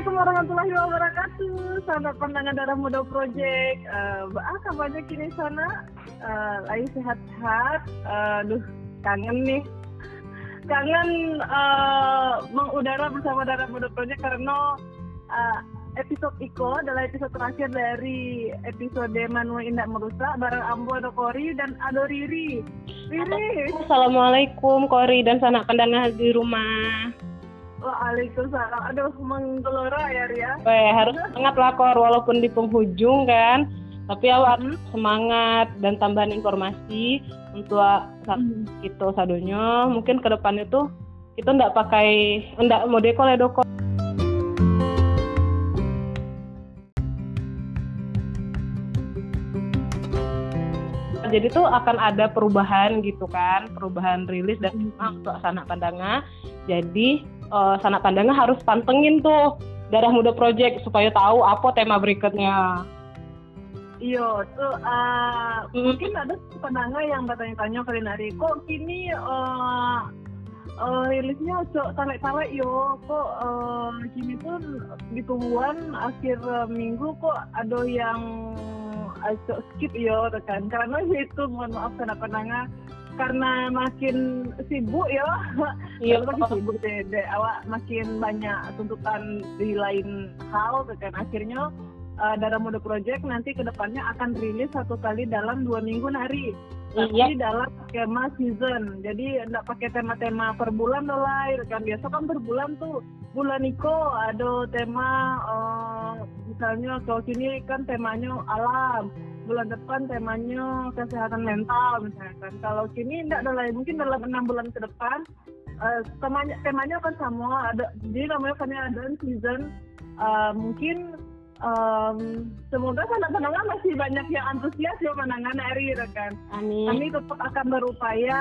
Assalamualaikum warahmatullahi wabarakatuh. Sahabat pandangan darah muda project. Uh, ah, kabarnya kini sana uh, lagi sehat-sehat. Uh, duh, kangen nih. Kangen uh, mengudara bersama darah muda project karena uh, episode Iko adalah episode terakhir dari episode Manuel Indah Merusak bareng Ambo Ado Kori dan Ado Riri. Riri. Assalamualaikum Kori dan sanak pendengar di rumah. Waalaikumsalam. Aduh, menggelora ya Ria. Weh, harus semangat lah Kor, walaupun di penghujung kan. Tapi awak hmm. semangat dan tambahan informasi untuk hmm. itu sadonya. Mungkin ke depan itu kita ndak pakai ndak mau dekol ya doko. Jadi tuh akan ada perubahan gitu kan, perubahan rilis dan hmm. untuk sanak pandangan. Jadi uh, sanak pandangnya harus pantengin tuh darah muda project supaya tahu apa tema berikutnya. Iya, tuh uh, mm. mungkin ada pendengar yang bertanya-tanya kali nari, kok kini uh, uh, rilisnya cok tarik-tarik yo, kok uh, kini tuh di tungguan akhir minggu kok ada yang uh, skip yo, kan? Karena itu mohon maaf karena pendengar karena makin sibuk ya. Iya. Makin sibuk deh, deh. Awak makin banyak tuntutan di lain hal kan. Akhirnya uh, Darah Muda Project nanti ke depannya akan rilis satu kali dalam dua minggu nari. Tapi iya. dalam skema season. Jadi tidak pakai tema-tema per bulan lah kan biasa kan per bulan tuh. Bulan Niko ada tema uh, misalnya kalau sini kan temanya alam bulan depan temanya kesehatan mental misalkan. Kalau kini tidak ada lain, mungkin dalam enam bulan ke depan uh, temanya temanya akan sama. Ada jadi namanya kan ada season. Uh, mungkin um, semoga anak-anak masih banyak yang antusias ya menangan Eri kan. Amin. Kami tetap akan berupaya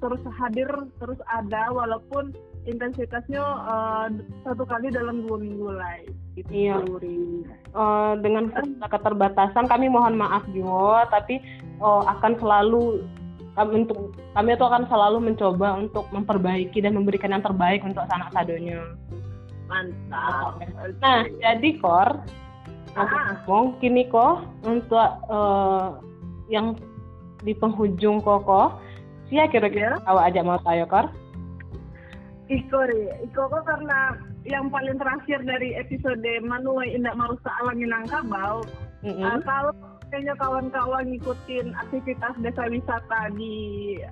terus hadir, terus ada walaupun intensitasnya uh, satu kali dalam dua minggu lagi. Gitu. Iya. Uh, dengan keterbatasan kami mohon maaf juga, tapi uh, akan selalu kami untuk kami itu akan selalu mencoba untuk memperbaiki dan memberikan yang terbaik untuk anak sadonya. Mantap. Nah, jadi Kor, ngomong kini kok untuk uh, yang di penghujung koko, sih kira-kira awak aja mau tayo Kor? Iko Iko kok karena yang paling terakhir dari episode Manuai Indah Marusa Alam Minangkabau, mm-hmm. uh, kalau kayaknya kawan-kawan ngikutin aktivitas desa wisata di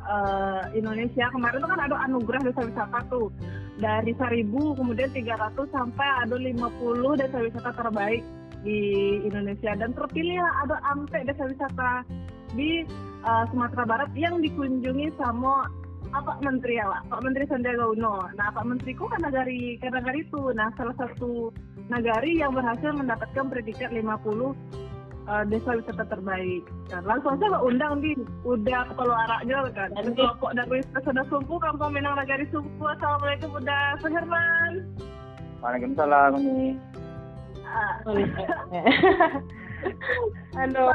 uh, Indonesia kemarin tuh kan ada anugerah desa wisata tuh. Dari 1000 kemudian 300 sampai ada 50 desa wisata terbaik di Indonesia. Dan terpilih ada ampe desa wisata di uh, Sumatera Barat yang dikunjungi sama Pak Menteri ya Pak, Pak Menteri Sandiaga Uno. Nah Pak Menteri Menteriku kan nagari kan negari itu. Nah salah satu nagari yang berhasil mendapatkan predikat 50 uh, eh, desa wisata terbaik. Nah, langsung saja undang di udah kepala araknya kan. Dan kelompok dari Pesona Sumpu, Kampung Minang Nagari Sumpu. Assalamualaikum udah Herman. Waalaikumsalam nih. Ah. Halo.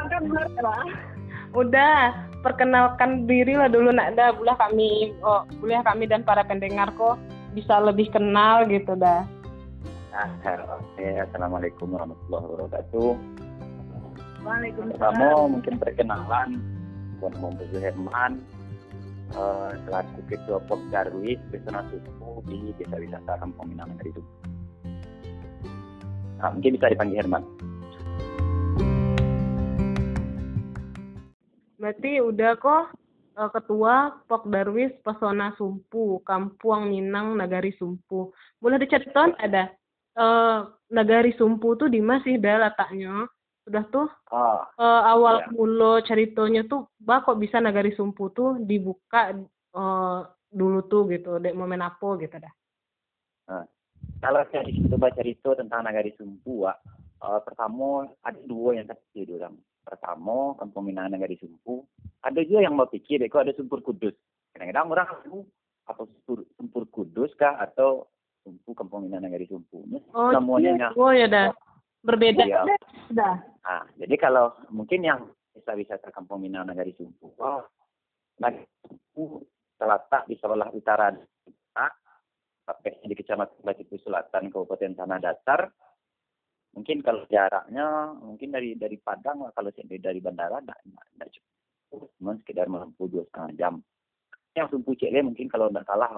Udah perkenalkan diri lah dulu nak dah boleh kami oh, boleh kami dan para pendengar kok bisa lebih kenal gitu dah. Nah, oke, assalamualaikum warahmatullahi wabarakatuh. Waalaikumsalam. Kamu mungkin perkenalan, buat Muhammad Herman, uh, selaku ketua Pop Darwis Pesona Suku di Desa Wisata Kampung Minang dari itu. Nah, mungkin bisa dipanggil Herman. Berarti udah kok uh, ketua Pok Darwis Pesona Sumpu, Kampung Minang Nagari Sumpu. Boleh diceritakan ada uh, Nagari Sumpu tuh di mana sih dah letaknya? Udah tuh oh, uh, awal ya. mula ceritanya tuh bah kok bisa Nagari Sumpu tuh dibuka uh, dulu tuh gitu, dek momen apa gitu dah. Nah, kalau saya coba cerita tentang Nagari Sumpu, uh, pertama ada dua yang terjadi dalam pertama kampung Minang Negari Sumpu. Ada juga yang mau pikir kok ada Sumpur Kudus? Kadang-kadang orang apa Sumpur, Sumpur Kudus kah? Atau Sumpu Kampung Minang Negari Sumpu? Oh, semuanya iya. oh ya dah berbeda. Ya. Nah, jadi kalau mungkin yang bisa wisata Kampung Minang Negari Sumpu oh, Nagari Sumpu terletak di sebelah utara tapi di Kecamatan Batipu Selatan Kabupaten Tanah Datar mungkin kalau jaraknya mungkin dari dari Padang kalau dari bandara tidak cukup. Cuma sekedar menempuh dua setengah jam. Yang Sumpu Cele mungkin kalau tidak salah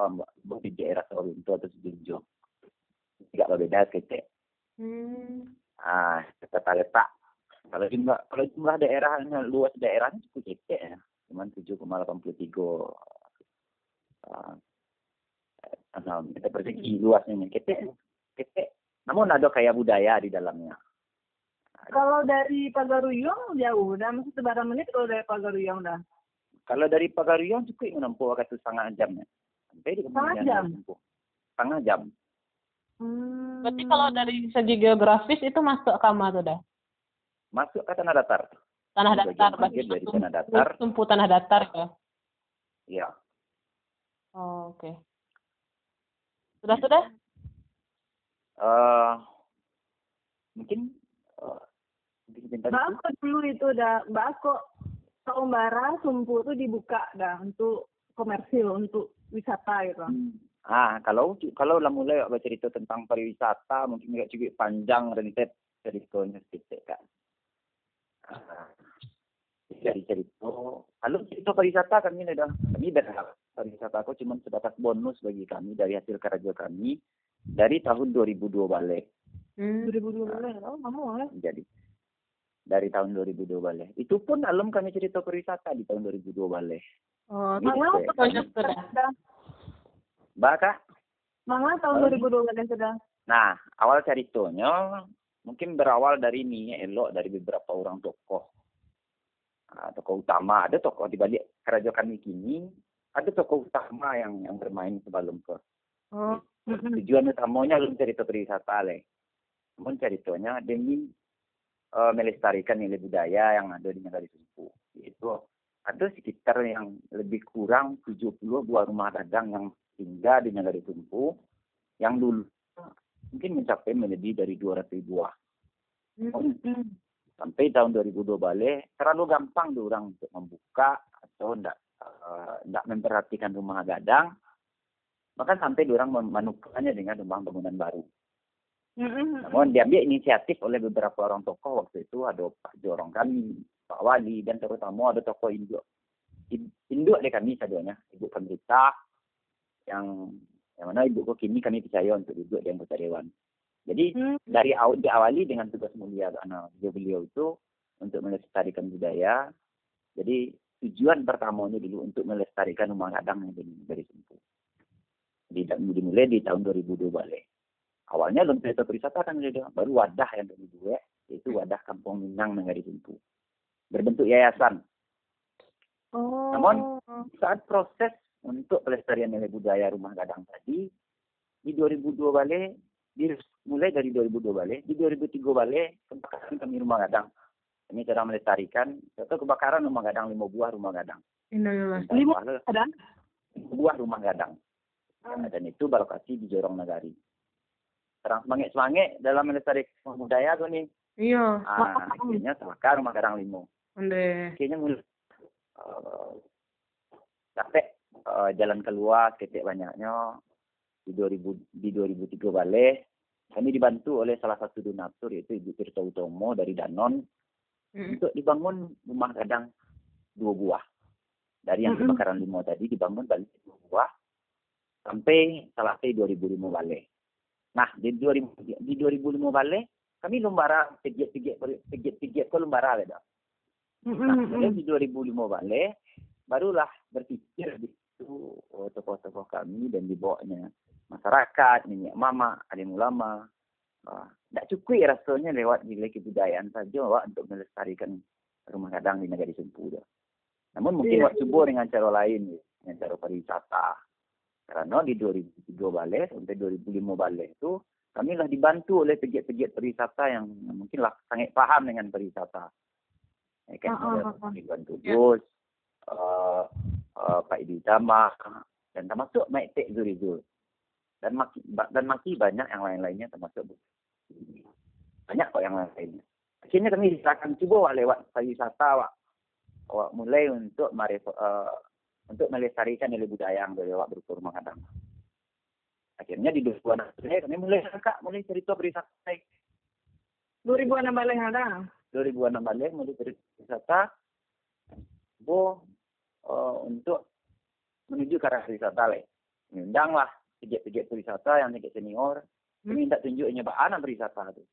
di daerah Sawinto atau Sejunjung tidak berbeda ketek hmm. ah kita letak kalau jumlah kalau jumlah daerahnya luas daerahnya cukup kecil ya. Cuma 7,83 uh, kita persegi luasnya ketek ketek namun ada kayak budaya di dalamnya. Kalau dari Pagaruyung jauh, dah masih sebarang menit kalau dari Pagaruyung dah. Kalau dari Pagaruyung cukup menempuh waktu setengah jamnya. Sampai di setengah jam. Setengah jam. Hmm. Berarti kalau dari segi geografis itu masuk Kama tuh dah? Masuk ke tanah datar. Tanah datar, berarti dari tanah datar. Tumpu tanah datar ya? Iya. Oh, oke. Okay. Sudah sudah? Uh, mungkin uh, Mbak Ako dulu itu udah Mbak Ako Saumbara Sumpu itu dibuka dah untuk komersil untuk wisata gitu. Hmm. Ah, kalau kalau lah mulai baca cerita tentang pariwisata mungkin juga cukup panjang rentet ceritanya sedikit kan. Ah, dari cerita kalau cerita pariwisata kami dah kami dah pariwisata aku cuma sebatas bonus bagi kami dari hasil kerja kami dari tahun 2002 balik. Hmm. 2002 balik, oh mau ya. Jadi dari tahun 2002 balik. Itu pun alam kami cerita perwisata di tahun 2002 balik. Oh, gitu, ya. banyak sudah. Baka? Mana tahun oh. 2002 balik sudah? Nah, awal ceritanya mungkin berawal dari ini elok dari beberapa orang tokoh. Nah, tokoh utama ada tokoh di balik kerajaan kami kini ada tokoh utama yang yang bermain sebelum ke. Oh. Tujuan utamanya belum cerita perwisata le. Namun ceritanya demi uh, melestarikan nilai budaya yang ada di negara Sumpu. Itu ada sekitar yang lebih kurang 70 buah rumah dagang yang tinggal di negara Sumpu yang dulu mungkin mencapai lebih dari 200 buah. Sampai tahun 2002 balik terlalu gampang orang untuk membuka atau tidak uh, eh, memperhatikan rumah gadang maka sampai orang menukarnya dengan rumah bangunan baru. Mm-hmm. Namun diambil inisiatif oleh beberapa orang tokoh waktu itu ada Pak Jorong kami, Pak Wali dan terutama ada tokoh induk. Induk deh kami saduanya, ibu pemerintah yang yang mana ibu kok kini kami percaya untuk duduk di anggota dewan. Jadi mm-hmm. dari awal diawali dengan tugas mulia karena beliau itu untuk melestarikan budaya. Jadi tujuan pertamanya dulu untuk melestarikan rumah kadang yang dari Sumpu dimulai di tahun 2002 balik. Awalnya belum cerita perwisata kan baru wadah yang kedua yaitu wadah Kampung Minang Nagari Tumpu. Berbentuk yayasan. Oh. Namun saat proses untuk pelestarian nilai budaya rumah gadang tadi di 2002 balik di, mulai dari 2002 balik di 2003 balik kebakaran kami rumah gadang kami cara melestarikan atau kebakaran rumah gadang lima buah rumah gadang lima buah rumah gadang Nah, dan itu berlokasi di Jorong Nagari. Terang semangat semangat dalam melestarikan budaya tuh nih. Iya. Ah, akhirnya selaka rumah Karang Limo. Ande. Akhirnya mulai uh, capek uh, jalan keluar ketik banyaknya di 2000 di 2003 balik kami dibantu oleh salah satu donatur yaitu Ibu Tirta Utomo dari Danon mm. untuk dibangun rumah gadang dua buah dari yang kebakaran limo tadi dibangun balik dua buah sampai selesai 2005 balik. Nah, di 2000 di 2005 balik kami lumbara pijat-pijat pijat-pijat ke lumbara ada. Nah, kemudian di 2005 balik barulah berpikir itu oh, tokoh-tokoh kami dan dibawanya masyarakat, nenek mama, alim ulama. Tidak uh, cukup ya rasanya lewat nilai kebudayaan saja wak, untuk melestarikan rumah kadang di negara Sumpu. Namun mungkin yeah. wak coba dengan cara lain, dengan cara pariwisata, karena di 2003 balik sampai 2005 balik itu kami lah dibantu oleh pegiat-pegiat pariwisata yang mungkin lah sangat paham dengan pariwisata. Ya, kan uh, uh, uh, dibantu yeah. Gus, uh, uh, Pak Idi Jama, dan termasuk Mike Tek Zurizul. Dan maki, dan maki banyak yang lain-lainnya termasuk banyak kok yang lain-lainnya. Akhirnya kami akan coba lewat pariwisata wak, wak mulai untuk uh, untuk melestarikan nilai budaya yang berupa rumah kadang. Akhirnya di dua bulan kami mulai kakak mulai cerita. 2000-an balik ada. 2006 balik mau wisata bo uh, untuk menuju ke arah wisata le. Undang lah tiga-tiga wisata yang tiga senior. Hmm. Minta tunjuk nyebaan berwisata tu.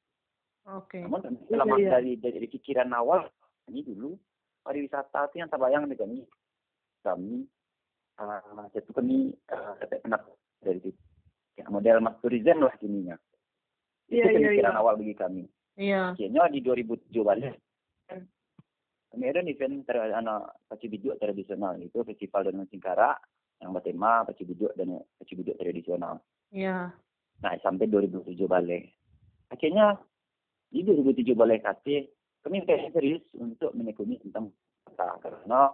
Oke. Okay. Namun selama iya, iya. dari, dari pikiran awal ini dulu pariwisata itu yang terbayang di kami kami uh, itu kami uh, dari itu ya, model mas tourism lah ininya itu yeah, pemikiran yeah, awal bagi kami. Iya. Yeah. di 2007 balik kami ada event ter anak paci bijuk tradisional. Itu festival dan singkara yang bertema paci bijuk dan paci bijuk tradisional. Iya. Yeah. nah sampai 2007 balik akhirnya di 2007 balik kate kami serius untuk menekuni tentang peta karena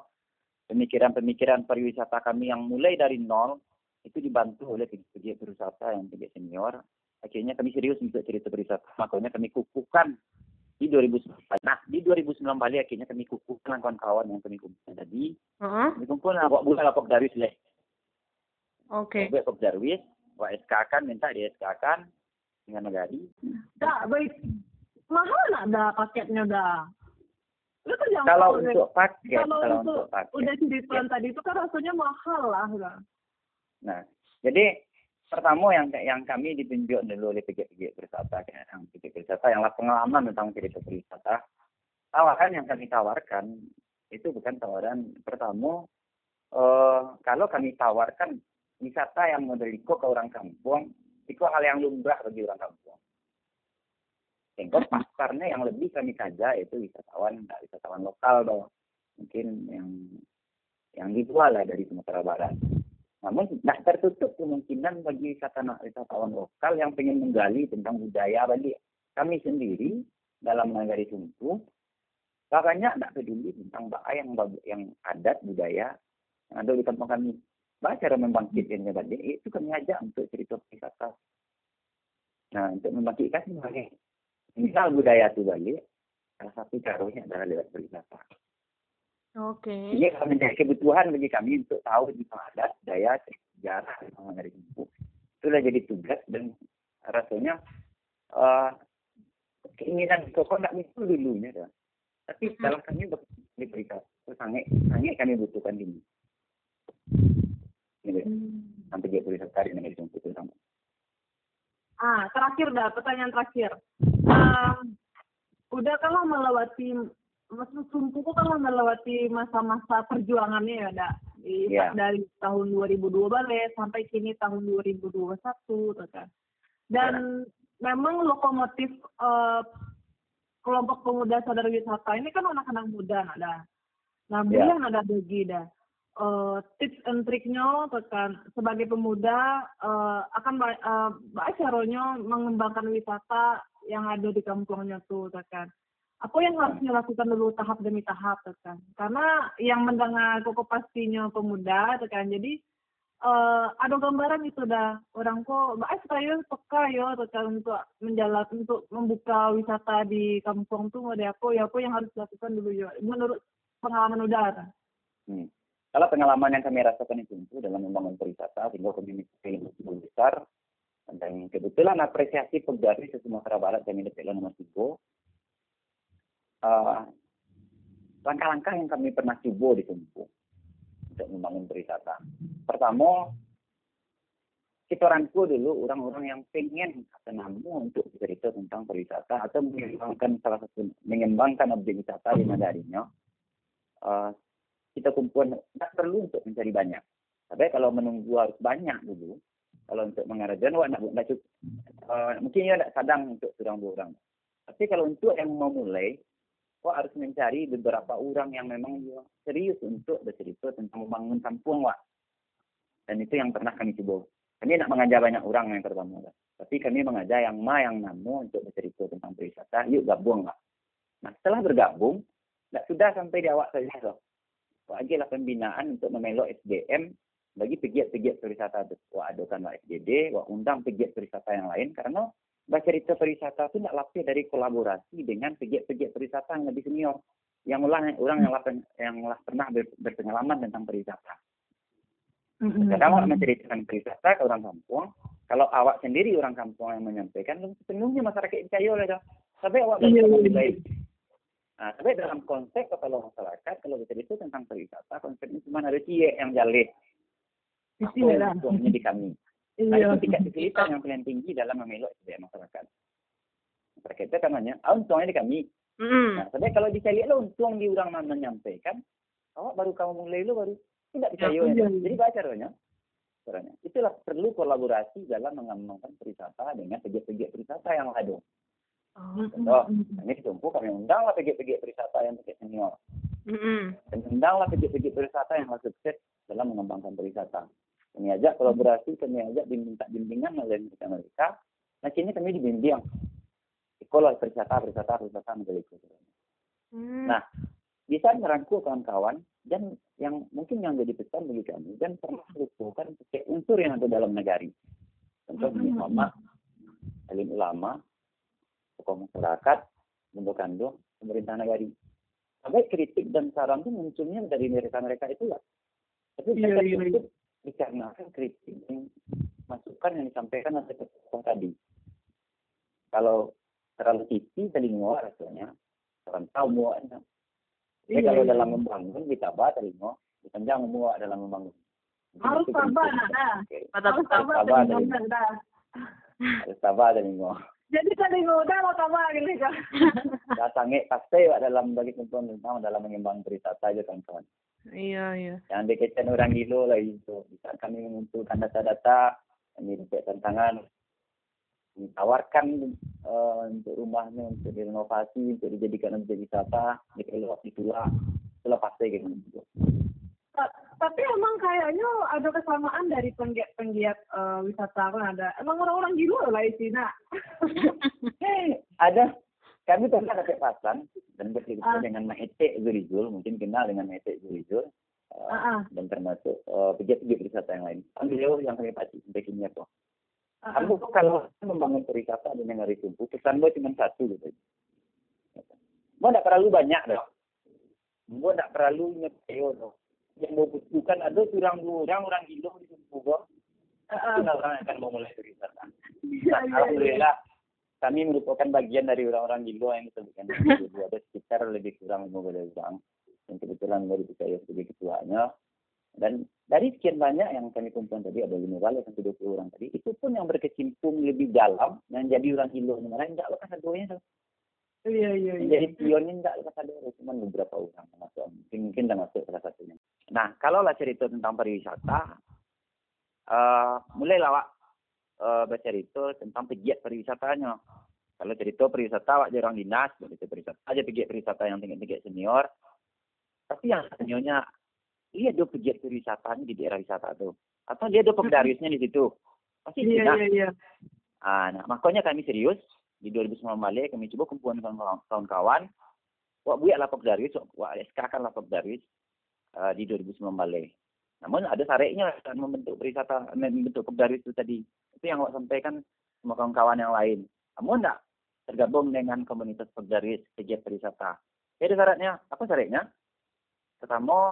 pemikiran-pemikiran pariwisata kami yang mulai dari nol itu dibantu oleh pegiat pariwisata yang pegiat senior. Akhirnya kami serius untuk cerita pariwisata. Makanya kami kukuhkan di 2009. Nah, di 2009 balik akhirnya kami kukuhkan kawan-kawan yang kami kumpulkan tadi. Uh-huh. Kami kumpulkan awak bulan lapok darwis leh. Oke. Okay. Lapok darwis, awak SK kan minta di SK kan dengan negari. Tak baik. Mahal nak dah paketnya dah. Kalau untuk paket, kalau, kalau untuk, untuk paket, udah cerita ya. tadi itu kan rasanya mahal lah. Nah, jadi pertama yang yang kami ditunjuk dulu oleh pihak-pihak wisata, yang pihak wisata yang pengalaman tentang cerita wisata, tawaran yang kami tawarkan itu bukan tawaran pertama. Uh, kalau kami tawarkan wisata yang model ke orang kampung, itu hal yang lumrah bagi orang kampung. Sehingga pasarnya yang lebih kami kaja itu wisatawan, wisatawan lokal dong. Mungkin yang yang dijual lah dari Sumatera Barat. Namun tidak tertutup kemungkinan bagi wisatawan, wisatawan lokal yang ingin menggali tentang budaya bagi kami sendiri dalam nagari Sumpu. Makanya tidak peduli tentang bahasa yang yang adat budaya yang ada di kampung kami. Bahasa cara membangkitkannya balik itu kami ajak untuk cerita wisata. Nah, untuk membangkitkan sebagai misal budaya itu balik, salah satu caranya adalah lewat berwisata. Oke. Okay. Ini kalau menjadi kebutuhan bagi kami untuk tahu tentang adat, daya, sejarah dari ibu. Itulah jadi tugas dan rasanya uh, keinginan kok tidak itu dulunya kan. Tapi hmm. dalam kami diberikan sangat sangat kami butuhkan ini. Ini hmm. sampai dia tulis sekali dengan itu sama. Ah, terakhir dah, pertanyaan terakhir. Um, udah kalau melewati maksud sumpu kalau melewati masa-masa perjuangannya ya, dak. Di, yeah. dari tahun 2002 balik sampai kini tahun 2021 kan. Dan yeah. memang lokomotif uh, kelompok pemuda sadar wisata ini kan anak-anak muda ada. Nah, yeah. yang ada bagi dah uh, tips and triknya tekan sebagai pemuda uh, akan uh, caranya mengembangkan wisata yang ada di kampungnya tuh tekan apa yang harus dilakukan dulu tahap demi tahap tekan karena yang mendengar kok pastinya pemuda tekan jadi uh, ada gambaran itu dah. Orang kok baik saya peka ya tekan untuk menjalan untuk membuka wisata di kampung tuh ada apa ya apa yang harus dilakukan dulu ya menurut pengalaman udara. Hmm. Kalau pengalaman yang kami rasakan itu dalam membangun pariwisata, sehingga komunitas yang lebih besar, dan kebetulan apresiasi pegawai di Sumatera Barat kami dapat nomor tiga. Uh, langkah-langkah yang kami pernah coba di Tumpu untuk membangun pariwisata. Pertama, kita orangku dulu orang-orang yang pengen namu untuk cerita tentang pariwisata atau mengembangkan salah satu mengembangkan objek wisata di Madarinya. Uh, kita kumpulkan tidak perlu untuk mencari banyak. Tapi kalau menunggu harus banyak dulu, kalau untuk mengarajan, wah nak nak cukup. Uh, mungkin ya tidak sadang untuk sedang dua orang. Tapi kalau untuk yang mau mulai, wah harus mencari beberapa orang yang memang serius untuk bercerita tentang membangun kampung, wah. Dan itu yang pernah kami coba. Kami nak mengajar banyak orang yang pertama, wak. tapi kami mengajar yang ma yang namu untuk bercerita tentang pariwisata. Yuk gabung, wak. Nah setelah bergabung, tidak sudah sampai di awak saja, loh lah pembinaan untuk memelok SDM bagi pegiat-pegiat pariwisata. Wah adukan SDD, wah undang pegiat pariwisata yang lain karena baca cerita pariwisata itu tidak lapis dari kolaborasi dengan pegiat-pegiat pariwisata yang lebih senior yang ulang orang yang, lapen, yang lah pernah berpengalaman tentang pariwisata. Mm-hmm. Menceritakan pariwisata ke orang kampung, kalau awak sendiri orang kampung yang menyampaikan, sepenuhnya masyarakat percaya oleh Sampai awak iya, lebih baik. Nah, tapi dalam konteks kalau masyarakat, kalau bicara itu tentang pariwisata, konsepnya cuma ada cie yang jalih. Bismillah. Untungnya di kami. Nah, Iya. itu tingkat kesulitan yang paling tinggi dalam memeluk masyarakat. Masyarakat itu kan namanya, ah, untungnya di kami. Nah, tapi kalau dicari lo untung di orang mana menyampaikan, awak baru kamu mulai lo baru tidak bisa Ya, iya, iya. Jadi baca caranya. Caranya. Itulah perlu kolaborasi dalam mengembangkan pariwisata dengan pegiat-pegiat pariwisata yang ada. Mm, Contoh, mm, mm. ini ditumpu kami undanglah pegiat-pegiat pariwisata yang pegiat senior. Mm-mm. Dan undanglah pegiat-pegiat pariwisata yang sukses dalam mengembangkan pariwisata. Kami ajak kolaborasi, kami ajak minta bimbingan oleh mereka mereka. Nah, kini kami dibimbing. Sekolah pariwisata, pariwisata, pariwisata menjadi Mm. Nah, bisa merangkul kawan-kawan dan yang mungkin yang jadi pesan bagi kami dan pernah lupakan pakai unsur yang ada dalam negari. Contoh Mm-mm. ulama, alim ulama, tokoh masyarakat, bentuk kandung, pemerintah negari. Sampai kritik dan saran itu munculnya dari mereka-mereka itu ya. Tapi Iya, mereka iya, iya. cukup dikarenakan kritik yang masukan yang disampaikan oleh tokoh tadi. Kalau terlalu tipis telingo rasanya, orang tahu muaknya. Tapi Iya, kalau iya. dalam membangun kita bah telingo, dipanjang muak dalam membangun. Harus itu sabar, Mantap, Harus sabar Sabar, orang, dah. Harus sabar. Jadi tadi udah lo sabar gitu kan. Dah sange pasti Wak, dalam bagi kumpulan tentang dalam mengembang pariwisata aja kawan-kawan. Iya, iya. Yang dikecen orang gilo lah itu. Bisa kami mengumpulkan data-data, dapat tantangan, kami tawarkan eh, untuk rumahnya untuk direnovasi, untuk dijadikan objek wisata, dikeluar ditulak, itulah pasti gitu. Ta- Tapi emang kayaknya ada kesamaan dari penggiat-penggiat eh, wisata kan ada. Emang orang-orang gila lah isinya. ada kami pernah pasan dan bekerja Ah. dengan Maete Zurizul, mungkin kenal dengan Maete Zurizul, uh, ah. dan termasuk uh, pegiat-pegiat wisata yang lain. Kan beliau yang kami pasti apa. Ah, ah. Kamu tuh kalau membangun pariwisata di negara Sumpu, pesan gue cuma satu gitu. Mau tidak terlalu banyak dong. Mau tidak terlalu nyepeo dong. Yang mau bukan ada kurang orang orang gila di Sumpu kok. Ah, ah. Itu orang yang akan mau mulai pariwisata. Iya, iya, iya. Alhamdulillah kami merupakan bagian dari orang-orang Gilo yang disebutkan ada sekitar lebih kurang 15 orang yang kebetulan dari saya sebagai ketuanya dan dari sekian banyak yang kami kumpulkan tadi ada lima kali sampai 20 orang tadi itu pun yang berkecimpung lebih dalam yang jadi orang Gilo yang lain enggak lepas tuh Iya, iya, iya. jadi pionnya enggak lepas adonya cuma beberapa orang termasuk mungkin termasuk salah satunya nah kalau lah cerita tentang pariwisata eh mulailah Wak eh bercerita tentang pegiat pariwisatanya. Kalau cerita pariwisata wak orang dinas, cerita pariwisata aja pegiat pariwisata yang tinggi-tinggi senior. Tapi yang seniornya dia ada pegiat pariwisatanya di daerah wisata tuh. Atau dia ada pegdariusnya di situ. Pasti Iya, iya, iya. Ah, nah, makanya kami serius di 2009 balik kami coba kumpulkan kawan- kawan-kawan. Wak buat lah pegdarius, wak SK kan lah pegdarius eh, di 2009 balik. Namun ada sareknya dalam membentuk pariwisata, membentuk pegdarius itu tadi. Itu yang wak sampaikan sama kawan-kawan yang lain. Namun enggak tergabung dengan komunitas pegdarius pegiat pariwisata. Jadi syaratnya, apa syaratnya? Pertama,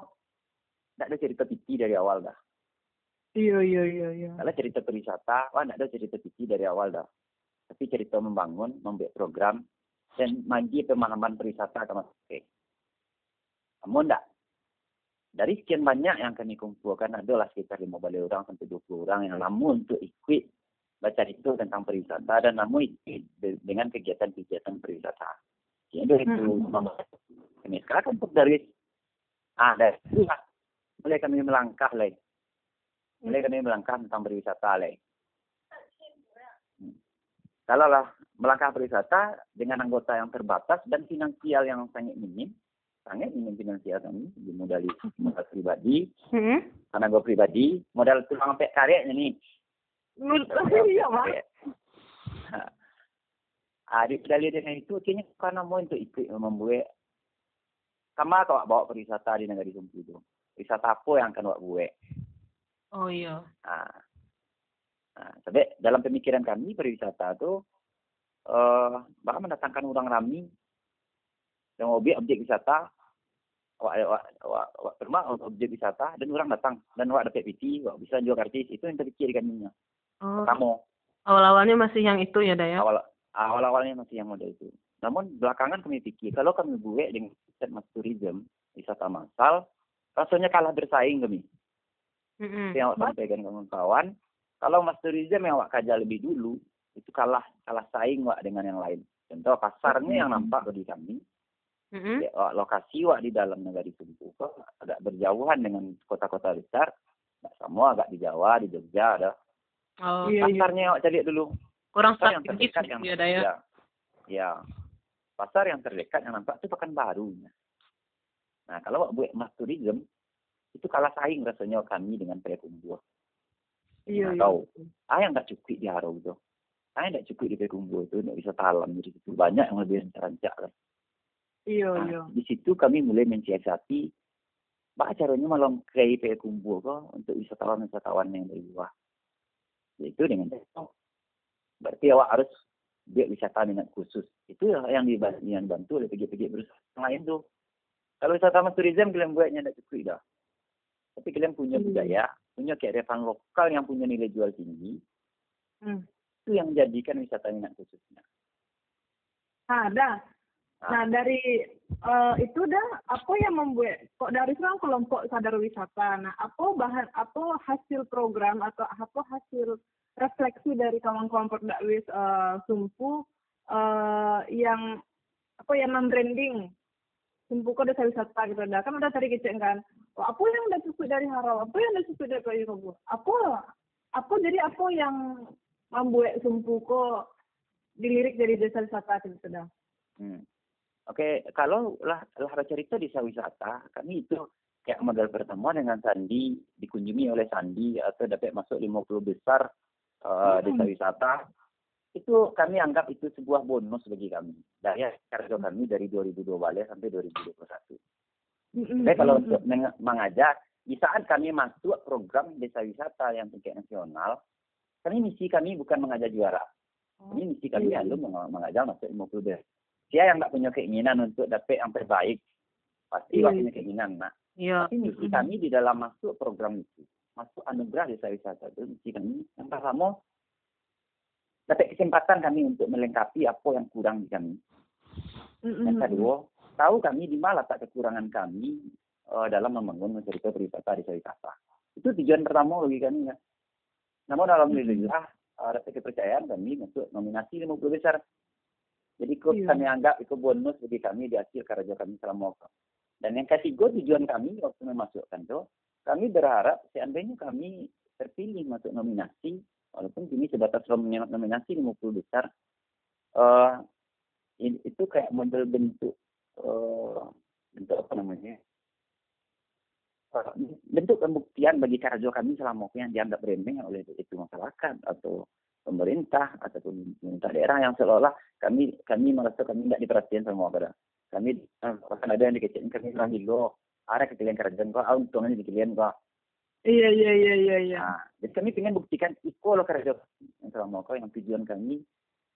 tidak ada cerita pipi dari awal dah. Iya, iya, iya, iya. Kalau cerita pariwisata, wah tidak ada cerita pipi dari awal dah. Tapi cerita membangun, membuat program, dan mandi pemahaman pariwisata ke masyarakat. Namun enggak. Dari sekian banyak yang kami kumpulkan adalah sekitar 15 orang sampai 20 orang yang namun untuk ikut baca itu tentang pariwisata dan namun ikut de- dengan kegiatan-kegiatan pariwisata. Jadi itu Hmm. kami sekarang kan dari ah dari itu mulai kami melangkah lagi. Mulai kami melangkah tentang pariwisata lagi. Kalau lah melangkah pariwisata dengan anggota yang terbatas dan finansial yang sangat minim, sangat minim finansial kami dimodali modal pribadi, Hmm? karena gue pribadi, modal tulang sampai karetnya nih. Iya, Pak. Ah, di dalil dengan itu akhirnya karena mau untuk ikut membuat sama kau bawa pariwisata di negara Sumpu itu. Wisata apa yang akan buat buat? Oh iya. Nah, nah, sebab dalam pemikiran kami pariwisata itu eh bakal mendatangkan orang ramai yang objek objek wisata wak wak wak, wak rumah objek wisata dan orang datang dan wak dapat PT wak bisa jual kartis itu yang terpikir kami Oh, kamu awal-awalnya masih yang itu ya, Daya? awal awal awalnya masih yang model itu Namun belakangan kami pikir kalau kami buat dengan konsep mas tourism, wisata massal, rasanya kalah bersaing kami. Mm-mm. Yang awak sampaikan kawan-kawan, kalau mas tourism yang awak kaji lebih dulu, itu kalah kalah saing wak dengan yang lain. Contoh pasarnya yang nampak bagi kami, Mm-mm. ya, wak, lokasi wak di dalam negara kok agak berjauhan dengan kota-kota besar. Nggak semua agak di Jawa, di Jogja ada. Oh, Iya, iya. Pasarnya wak cari dulu. kurang pasar yang terdekat gitu yang ya, Daya. ya, ya pasar yang terdekat yang nampak itu pekan baru nah kalau buat mas tourism itu kalah saing rasanya kami dengan Payakumbuh Iya, iya. tahu. Ah yang nggak cukup di Haro itu. Ah yang nggak cukup di Payakumbuh itu nggak bisa talam. Jadi itu banyak yang lebih rancak lah. Iya, Nah, iya. di situ kami mulai mensiasati Pak caranya malam kayak Payakumbuh kok untuk wisatawan-wisatawan yang dari luar? Yaitu dengan tektok berarti awak harus dia wisata minat khusus. Itu yang dibantu, yang bantu oleh PG-PG berusaha. Lain tuh kalau wisata mas tourism kalian buatnya tidak cukup dah tapi kalian punya Hmm. budaya punya kearifan lokal yang punya nilai jual tinggi Hmm. itu yang menjadikan wisata minat khususnya Ada. Nah dari eh, itu dah apa yang membuat kok dari sekarang kelompok sadar wisata. Nah apa bahan apa hasil program atau apa hasil refleksi dari kawan-kawan perdakwis eh, Sumpu eh, yang apa yang membranding Sumpu kok desa wisata gitu dah kan udah tadi kecil kan. Apa yang udah cukup dari Harau? Apa yang udah cukup dari Payakumbuh? Apa apa jadi apa yang membuat Sumpu kok dilirik dari desa wisata gitu dah? Hmm. Oke, kalau lah lah cerita desa wisata, kami itu kayak modal pertemuan dengan Sandi dikunjungi oleh Sandi atau dapat masuk 50 besar eh, desa wisata. Itu kami anggap itu sebuah bonus bagi kami. Dari kerja kami dari 2012 sampai 2021. Tapi kalau untuk meng- mengajar, di saat kami masuk program desa wisata yang tingkat nasional, kami misi kami bukan mengajar juara. Ini misi kami Iya. lalu meng- mengajar masuk 50 desa. Dia yang nggak punya keinginan untuk dapat yang terbaik, pasti Iya, nggak iya. punya keinginan. Nah, Iya. tapi misi kami di dalam masuk program itu, masuk anugerah desa wisata itu, misi kami yang pertama dapat kesempatan kami untuk melengkapi apa yang kurang di kami. Mm-mm. Yang kedua, tahu kami di mana tak kekurangan kami eh, dalam membangun cerita berwisata desa wisata. Itu tujuan pertama bagi kami ya. Namun alhamdulillah eh, dapat kepercayaan kami untuk nominasi 50 besar. Jadi ikut Iya. kami anggap itu bonus bagi kami di hasil kerja kami selama waktu. Dan yang ketiga tujuan kami waktu memasukkan itu, kami berharap seandainya kami terpilih masuk nominasi, walaupun kini sebatas nomin- nominasi 50 besar, ini- itu kayak model bentuk bentuk apa namanya Eh, bentuk pembuktian bagi kerja kami selama waktu yang dianggap remeh. Oleh itu masyarakat atau pemerintah ataupun pemerintah daerah yang seolah kami kami merasa kami tidak diperhatikan sama pada kami eh, akan ada yang dikecilkan kami kurang dulu ada kekelian kerajaan kok ah, untungnya dikecilkan kok. Iya iya iya iya iya. Nah, jadi kami ingin buktikan iko loh kerja yang selama kau yang tujuan kami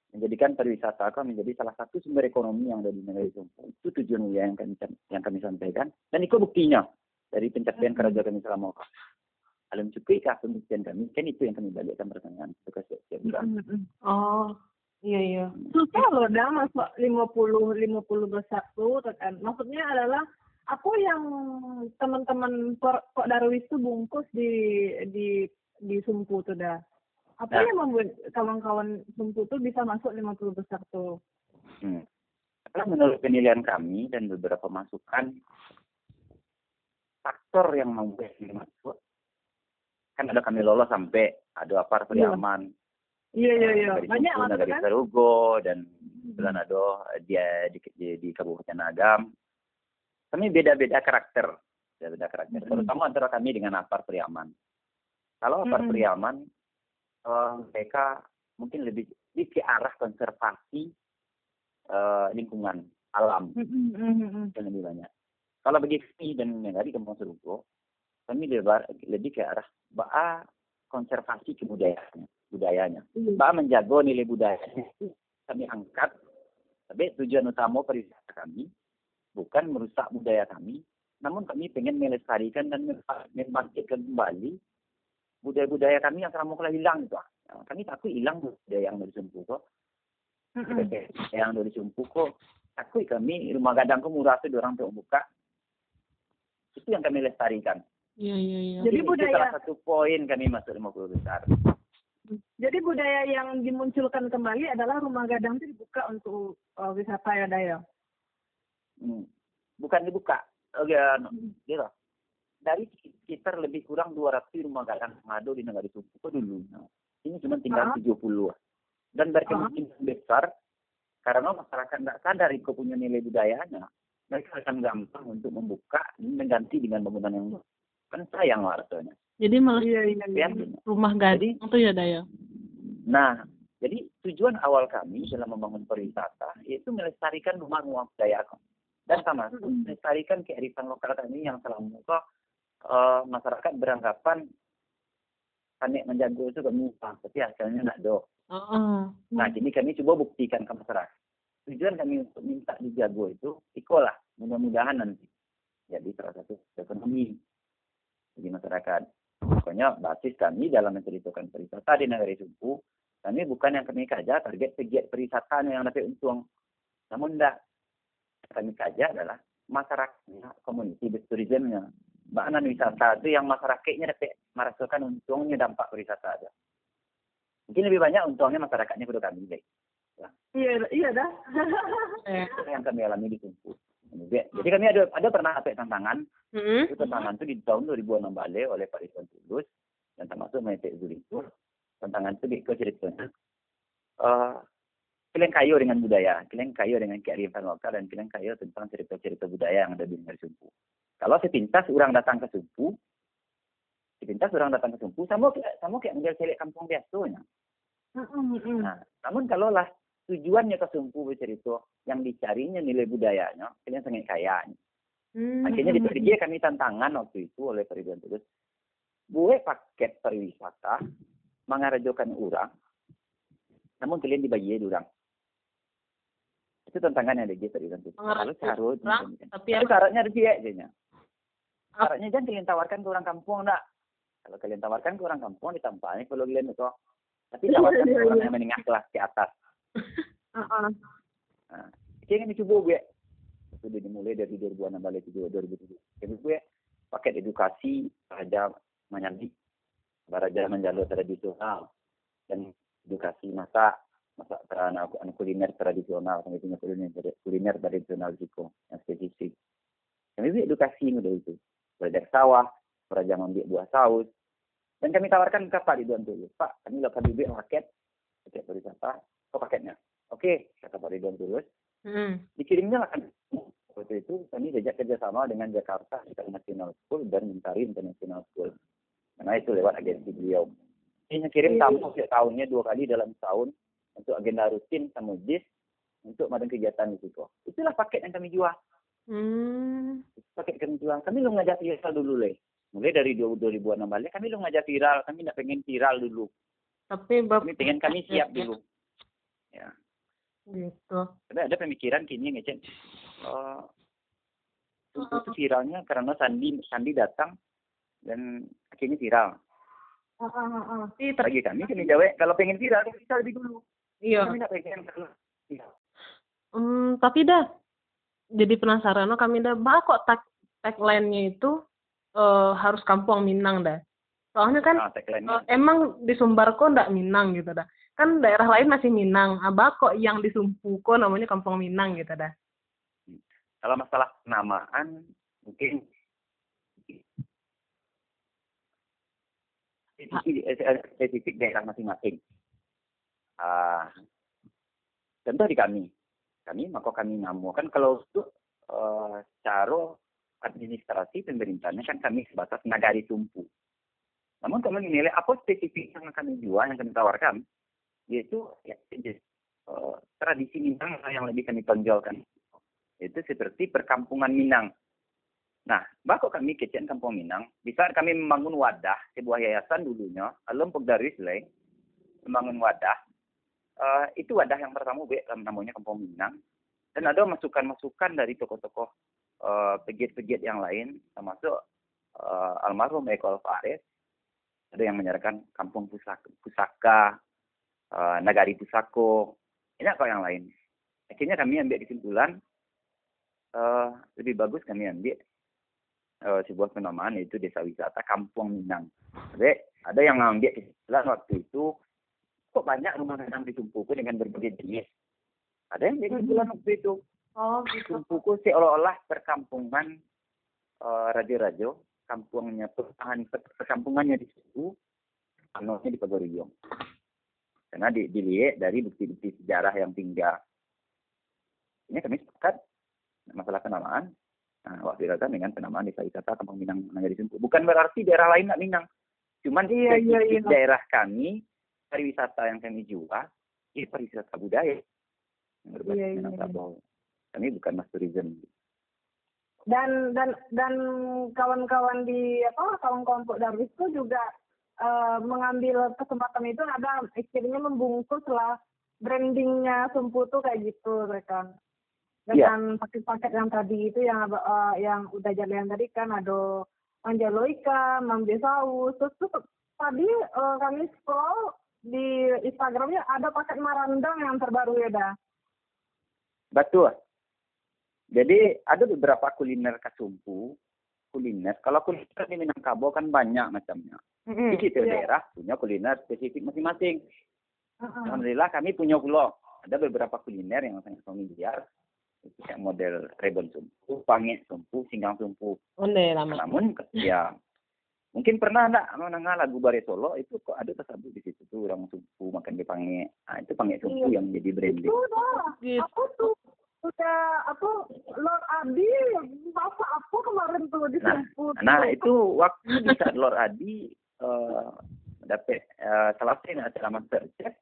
menjadikan pariwisata kau menjadi salah satu sumber ekonomi yang ada di negara itu. Itu tujuan mulia yang kami yang kami sampaikan dan iko buktinya dari pencapaian kerja kami selama kau. Alam cukup kah pembuktian kami? Kan itu yang kami balikkan pertanyaan itu ke setiap setiap bulan. Mm-mm. Oh, iya iya. Susah loh dah masuk 50 50 besar tuh kan. Maksudnya adalah apa yang teman-teman kok Darwis tuh bungkus di di di Sumpu tuh dah. Apa Nah. yang membuat kawan-kawan tuh bisa masuk 50 besar tuh? Hmm. Karena menurut penilaian kami dan beberapa masukan, faktor yang membuat kami masuk, kan ada kami lolos sampai ada apa Iya. Priaman, Iya iya iya. dari Banyak maksudnya dari kan? Sarugo dan Belanado dia di, di, di Kabupaten Agam. Kami beda-beda karakter, beda-beda karakter. Mm-mm. Terutama antara kami dengan Apar Priaman. Kalau Apar Mm-mm. Priaman, eh, mereka mungkin lebih lebih ke arah konservasi eh, lingkungan alam Mm-mm, mm-mm. yang lebih banyak. Kalau bagi kami dan yang tadi Kampung Serugo, kami lebih, lebih ke arah baa konservasi kebudayaannya, budayanya. Baa menjaga nilai budayanya kami angkat. Tapi tujuan utama pariwisata kami bukan merusak budaya kami, namun kami pengen melestarikan dan membangkitkan kembali budaya-budaya kami yang selama kala hilang itu. Nah, kami takut hilang budaya yang dari Sumpu kok. Mm-mm. yang dari Sumpu kok akui kami rumah gadang kok murah tuh orang tuh buka itu yang kami lestarikan Iya iya iya. Jadi budaya- salah satu poin kami masuk 50 besar Jadi budaya yang dimunculkan kembali adalah rumah gadang itu dibuka untuk uh, wisata ya Dayo. Hmm. bukan dibuka Oke, no. gitu. Dari sekitar lebih kurang 200 rumah gadang yang ada di negara kok dulu Nah, ini cuma tinggal Ah. 70 dan berkemungkinan besar karena masyarakat tidak sadar itu punya nilai budayanya mereka akan gampang untuk membuka mengganti dengan bangunan yang kan sayang rasanya Jadi malah Iya iya iya. Ya. rumah gading tuh ya Daya. Nah, jadi tujuan awal kami dalam membangun pariwisata yaitu melestarikan rumah-rumah budaya kami. Dan sama Mm-mm. melestarikan kearifan lokal kami yang selama eh, masyarakat beranggapan panik menjago itu gampang, tapi hasilnya tidak do. Heeh. Nah, jadi kami coba buktikan ke masyarakat. Tujuan kami untuk minta dijago itu, ikolah, mudah-mudahan nanti. Jadi salah satu ekonomi bagi masyarakat. Pokoknya basis kami dalam menceritakan pariwisata di negara Sumpu, kami bukan yang kami kaja target pegiat pariwisata yang dapat untung. Namun tidak. Kami kaja adalah masyarakatnya, community tourismnya. Bahkan wisata itu yang masyarakatnya dapat merasakan untungnya dampak pariwisata ada. Mungkin lebih banyak untungnya masyarakatnya pada kami. baik. Iya iya dah. Itu yang kami alami di Sumpu. Jadi kami ada ada pernah dapat tantangan Mm-mm. itu tantangan itu di tahun 2006 balik oleh Pak Ridwan Tulus dan termasuk Metek Zulikur. Tantangan itu di ceritanya. Uh, kalian kayu dengan budaya, kalian kayu dengan kearifan lokal dan kalian kayu tentang cerita-cerita budaya yang ada di negara Kalau sepintas orang datang ke Sumpu, sepintas orang datang ke Sumpu, sama kayak sama kayak model celek kampung biasanya. Mm-mm. Nah, namun kalau lah tujuannya ke Sumpu bercerita, yang dicarinya nilai budayanya, kalian sangat kaya. Akhirnya diberi kami tantangan waktu itu oleh Pak Ridwan Tulus. Buat paket pariwisata, mengarajokan orang, namun kalian dibagi orang. Itu tantangan yang ada Tulus. Lalu Mengarajokan carut. tapi syaratnya ada dia aja. Syaratnya jangan kalian tawarkan ke orang kampung, enggak. Kalau kalian tawarkan ke orang kampung, ditampaknya kalau kalian itu. Tapi tawarkan ke Iya, orang iya. yang menengah kelas ke atas. Uh-uh. Nah, kayaknya dicoba gue. Sudah dimulai dari 2006 balik ke 2007. Kami gue paket edukasi Raja Manyandi, Raja Menjalo tradisional, dan edukasi masak, masak terana anu kuliner tradisional, kami punya kuliner kuliner tradisional Jiko yang spesifik. Kami edukasi udah itu. Belajar sawah, Raja mengambil buah saus, dan kami tawarkan ke Pak Ridwan dulu. Pak, kami lakukan bibit paket, paket pariwisata, ke paketnya. Oke, kata Pak Ridwan Tulus, Hmm. dikirimnya lah. Kan waktu itu kami diajak kerjasama dengan Jakarta International School dan Mentari International School. Karena itu lewat agensi beliau. Ini kirim tamu setiap tahunnya dua kali dalam tahun untuk agenda rutin sama JIS untuk madang kegiatan di situ. Itulah paket yang kami jual Hmm. paket kami jual kami lu ngajak viral dulu leh mulai dari 2006 balik kami lu ngajak viral kami tidak pengen viral dulu Tapi bab kami pengen kami siap dulu ya gitu. Tapi ada pemikiran kini ngecek uh, itu viralnya karena Sandi Sandi datang dan akhirnya viral. Uh-uh. Tapi ter- Bagi kami kami jawab kalau pengen viral kita lebih dulu. iya. Kami tidak pengen kalau viral. Hmm, tapi dah jadi penasaran no, kami dah bah kok tag tagline-nya itu eh, harus kampung Minang dah. Soalnya kan tagline eh, emang di Sumbar kok ndak Minang gitu dah. Kan daerah lain masih Minang. Abah kok yang di Sumpu kok namanya kampung Minang gitu dah. kalau masalah penamaan mungkin spesifik, eh, spesifik daerah masing-masing. Ah, contoh di kami, kami maka kami namakan kalau untuk eh, cara administrasi pemerintahnya kan kami sebatas nagari tumpu. Namun kalau dinilai apa spesifik yang kami jual, yang kami tawarkan, yaitu ya, eh, tradisi Minang yang lebih kami tonjolkan. Itu seperti perkampungan Minang. Nah, bakal kami kecian Kampung Minang, bisa kami membangun wadah, sebuah yayasan dulunya, Alam dari Seleng, membangun wadah. Eh, itu wadah yang pertama, Be, namanya Kampung Minang. Dan ada masukan-masukan dari tokoh-tokoh eh, pegiat-pegiat yang lain, termasuk eh, almarhum Eko Alvarez, ada yang menyerahkan Kampung Pusaka, Pusaka eh, Nagari Pusako, banyak kok yang lain akhirnya kami ambil kesimpulan uh, lebih bagus kami ambil uh, sebuah penamaan yaitu desa wisata Kampung Minang. Jadi ada yang ambil kesimpulan waktu itu kok banyak rumah gadang di Tumpuku dengan berbagai jenis. Ada yang jadi kesimpulan waktu itu. Oh, gitu. Tumpuku seolah-olah perkampungan uh, raja-raja, kampungnya pertahan perkampungannya di situ, anaknya di Pagoriong. Karena di, dilihat dari bukti-bukti sejarah yang tinggal. Ini kami sepakat masalah penamaan nah, waktu datang dengan penamaan desa wisata Kampung Minang Nagari Sumpu. Bukan berarti daerah lain nggak Minang. Cuman Iya, iya, iya. daerah kami pariwisata yang kami jual ini pariwisata budaya yang berbasis Iya, iya. Minangkabau. Kami bukan mas tourism. dan dan dan kawan-kawan di apa kawan kelompok Darwis itu juga eh, mengambil kesempatan itu ada istilahnya membungkus lah brandingnya Sumpu tuh kayak gitu mereka dengan paket-paket yang tadi itu yang eh, yang udah jalan tadi kan ada mambe saus, terus tuh tadi eh, kami scroll di Instagramnya ada paket marandang yang terbaru ya dah. Betul. Jadi ada beberapa kuliner kasumpu, kuliner. Kalau kuliner di Minangkabau kan banyak macamnya. Mm-mm. Di setiap Iya. daerah punya kuliner spesifik masing-masing. Heeh. Alhamdulillah kami punya pulau. Ada beberapa kuliner yang sangat familiar. Itu kayak model rebon sumpu, pangit sumpu, singgang sumpu. Onde lama. Namun ya mungkin pernah enggak mendengar lagu Bare Solo itu kok ada tersebut di situ tuh orang sumpu makan di pangit. Nah, itu pangit sumpu Iya. yang jadi branding. Itu dah. Gitu. Aku tuh udah apa Lord Adi bapak aku kemarin tuh di Nah, Sumpu. Nah itu waktu di saat Lord Adi eh dapat eh, selesai dengan acara Masterchef,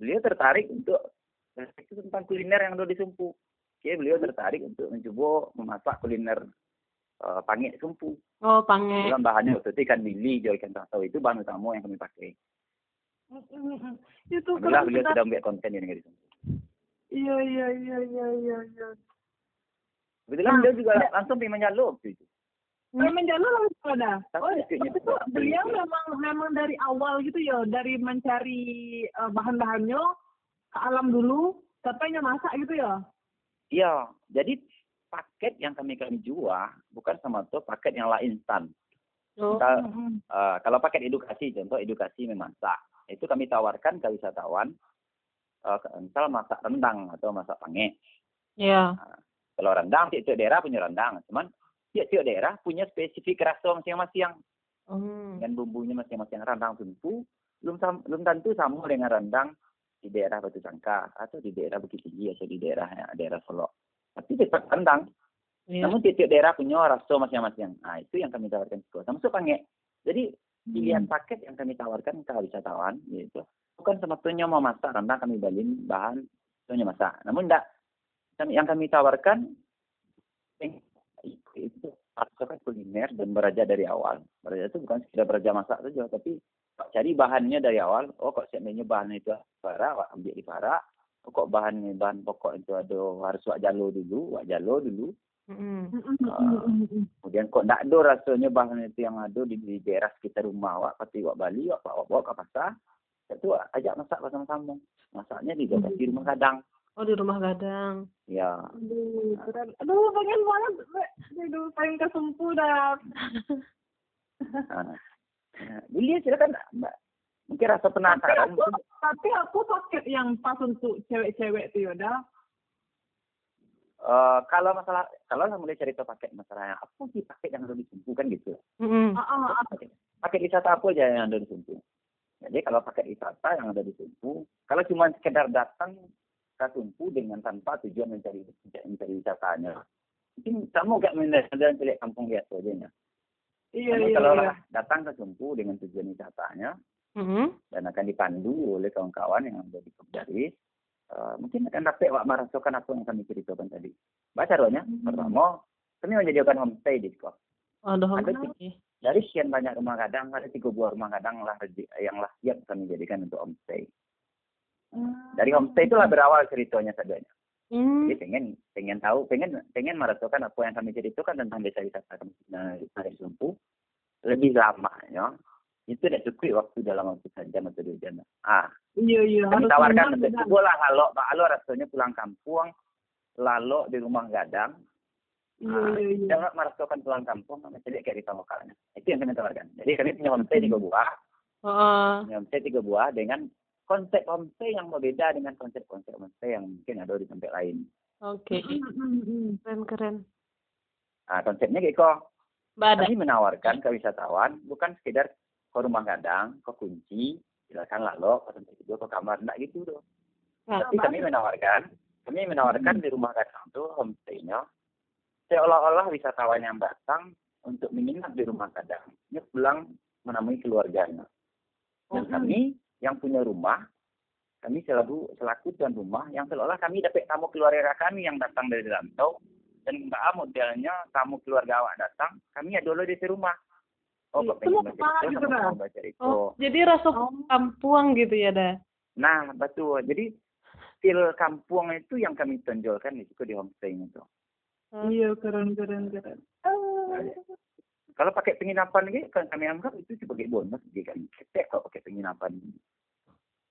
beliau tertarik untuk itu tentang kuliner yang ada di Sumpu. Oke, beliau tertarik untuk mencoba memasak kuliner eh, pangit Sumpu. Oh, pange. Dalam bahannya waktu itu ikan bili, jauh ikan tahu itu bahan utama yang kami pakai. Itu Alhamdulillah beliau sudah membuat konten yang di Sumpu. Iya iya iya iya iya iya. Kebetulan Nah, beliau juga ya. langsung pergi menyalur waktu itu. Memang jalur langsung ada. Oh, tidak. beliau memang memang dari awal gitu ya, dari mencari eh, bahan-bahannya ke alam dulu, sampai masak gitu ya. Iya, jadi paket yang kami kami jual bukan sama tuh paket yang lah instan. Oh. Kita. Eh, kalau paket edukasi, contoh edukasi memasak, itu kami tawarkan ke wisatawan, uh, misal masak rendang atau masak pange. Iya. Kalau rendang, tiap-tiap daerah punya rendang, cuman tiap-tiap daerah punya spesifik rasa masing-masing Hmm. dengan bumbunya masing-masing. Rendang tentu belum belum tentu sama dengan rendang di daerah Batu Cangka atau di daerah Bukit Tinggi atau di daerah daerah Solo. Tapi tetap rendang. Iya. Namun tiap-tiap daerah punya rasa masing-masing. Nah, itu yang kami tawarkan ke Termasuk pange. Jadi pilihan paket yang kami tawarkan ke wisatawan yaitu bukan semestinya mau masak rendang kami balin bahan semuanya masak. Namun kami yang kami tawarkan eh, itu pasokan kuliner dan beraja dari awal. Beraja itu bukan sekedar beraja masak saja, tapi cari bahannya dari awal. Oh kok seandainya bahan itu para, ambil di para. Oh, kok bahan bahan pokok itu ada harus wak jalo dulu, wak jalo dulu. Ah. mm-mm, mm-mm. Kemudian kok tidak ada rasanya bahan itu yang ada di, di daerah sekitar rumah wak, pasti wak Bali, wak bawa bawa ke pasar. Itu ajak masak bersama-sama. Masaknya di daerah di rumah kadang. Oh, di rumah gadang. Ya, Aduh, keren. Aduh, pengen banget. Aduh, pengen ke Sumpu dah. nah. Nah, Beli silakan Mbak. Mungkin rasa penasaran. aku, tapi aku paket yang pas untuk cewek-cewek tuh Yoda. Eh, kalau masalah kalau saya mulai cerita paket masalah yang apa sih paket yang di Sumpu kan gitu. Ah, ah. Paket, paket wisata apa aja yang ada di Sumpu. Jadi kalau paket wisata yang ada di Sumpu, kalau cuma sekedar datang ke Sumpu dengan tanpa tujuan mencari mencari wisatanya, mungkin kamu gak mendadak pilih kampung biasa aja ya. Iya, Namun iya, kalau iya. datang ke Sumpu dengan tujuan wisatanya Dan akan dipandu oleh kawan-kawan yang ada di eh, mungkin akan dapat wak merasakan apa yang kami ceritakan tadi. Baca doanya, Hmm. pertama, kami menyediakan homestay di sekolah. Oh, ada homestay. Dari sekian banyak rumah kadang, ada tiga buah rumah kadang lah yang lah siap kami jadikan untuk homestay. Hmm. Dari homestay itulah berawal ceritanya seadanya. Hmm. Jadi pengen pengen tahu, pengen pengen merasakan apa yang kami ceritakan tentang desa wisata kami di Sumpu lebih lama ya. Itu tidak cukup waktu dalam waktu sejam atau dua jam. Ah, Iya iya. kami tawarkan lah kalau Pak Alo rasanya pulang kampung, lalu di rumah gadang, Iya ah, iya iya. jangan merasakan pulang kampung, jadi kayak di lokalnya. Itu yang kami tawarkan. Jadi kami punya homestay tiga buah, Heeh. punya homestay tiga buah dengan konsep homestay yang berbeda dengan konsep-konsep homestay yang mungkin ada di tempat lain. Oke. Mm, mm, mm. Keren keren. Nah, konsepnya kayak kok kami menawarkan ke wisatawan bukan sekedar ke rumah gadang, ke kunci, silakan lalu ke tempat tidur, ke kamar, enggak gitu dong. Nah, Tapi kami menawarkan, kami menawarkan di rumah gadang tuh homestay-nya seolah-olah wisatawan yang datang untuk menginap di rumah gadang, ini pulang menemui keluarganya. Dan Hmm. kami yang punya rumah, kami selalu selaku tuan rumah yang seolah kami dapat tamu keluarga kami yang datang dari rantau dan Mbak modelnya tamu keluarga awak datang, kami ada dulu di rumah. Oh, Iya, kok pengen semua baca kepala itu, gitu, sama baca itu. Oh, jadi rasa Oh. kampuang gitu ya, dah. Nah, betul. Jadi feel kampung itu yang kami tonjolkan di situ di homestay itu. Iya keren keren keren. Nah, Kalau pakai penginapan ini, kan kami anggap itu sebagai bonus, jadi kan ketek kalau pakai penginapan.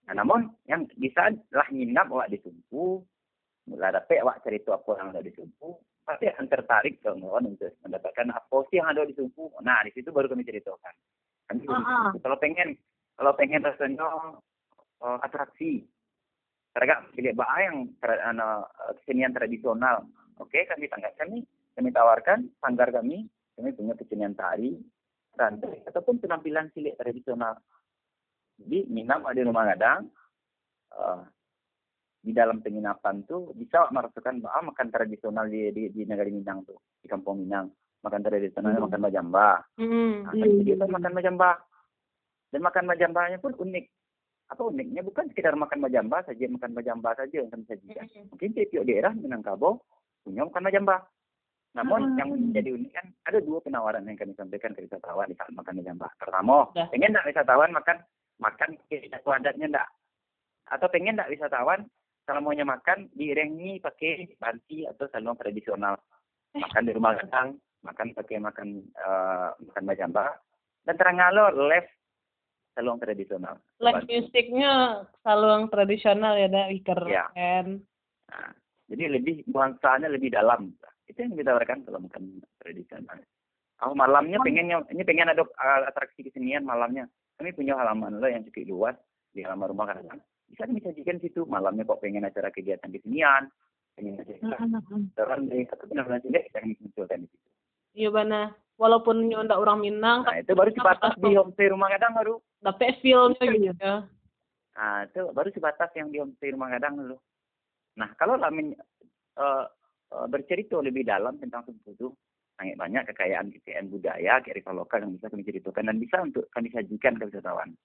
Nah, namun yang bisa lah nginap awak di Sumpu, mulai dapat awak cerita apa yang ada di Sumpu, pasti akan tertarik kawan untuk mendapatkan apa sih yang ada di Sumpu. Nah, di situ baru kami ceritakan. Kami ah. kalau pengen kalau pengen rasanya eh, atraksi, teragak pilih bahan yang tra- eh, kesenian tradisional. Oke, kami tanggap kami kami tawarkan sanggar kami kami punya kesenian tari, rantai, ataupun penampilan silik tradisional. Jadi nginap di rumah gadang, eh, di dalam penginapan tuh bisa merasakan ah, makan tradisional di, di, di negara Minang tuh, di kampung Minang. Makan tradisionalnya Hmm. makan majamba. Hmm. Nah, iya. makan majamba. Dan makan majambanya pun unik. Apa uniknya? Bukan sekedar makan majamba saja, makan majamba saja yang kami sajikan. Mungkin tiap daerah Minangkabau punya makan majamba. Namun Hmm. yang menjadi unik kan ada dua penawaran yang kami sampaikan ke wisatawan di saat makan majamba. Pertama, Dah. pengen tak wisatawan makan makan adatnya enggak? Atau pengen tak wisatawan kalau maunya makan diiringi pakai banti atau saluang tradisional. Makan di rumah gadang, makan pakai makan eh, makan majamba dan terang ngalor live saluang tradisional. Live musiknya saluang tradisional ya, dah. Keren. Nah, jadi lebih nuansanya lebih dalam. Itu yang kita tawarkan kalau makan tradisional. Oh, malamnya pengennya ini pengen ada uh, atraksi kesenian malamnya. Kami punya halaman lo yang cukup luas di halaman rumah kadang bisa kami sajikan situ malamnya kok pengen acara kegiatan kesenian pengen acara restoran dari satu benar-benar tidak bisa kami munculkan di situ. Iya, bana. Walaupun nyonda orang Minang, Nah itu baru sebatas di homestay rumah kadang baru. dapat feel-nya gitu Iya. ya. Nah itu baru sebatas yang di homestay rumah kadang dulu. Nah kalau eh, eh, bercerita lebih dalam tentang itu sangat banyak kekayaan kekayaan budaya kearifan lokal yang bisa kami ceritakan dan bisa untuk kami sajikan ke wisatawan.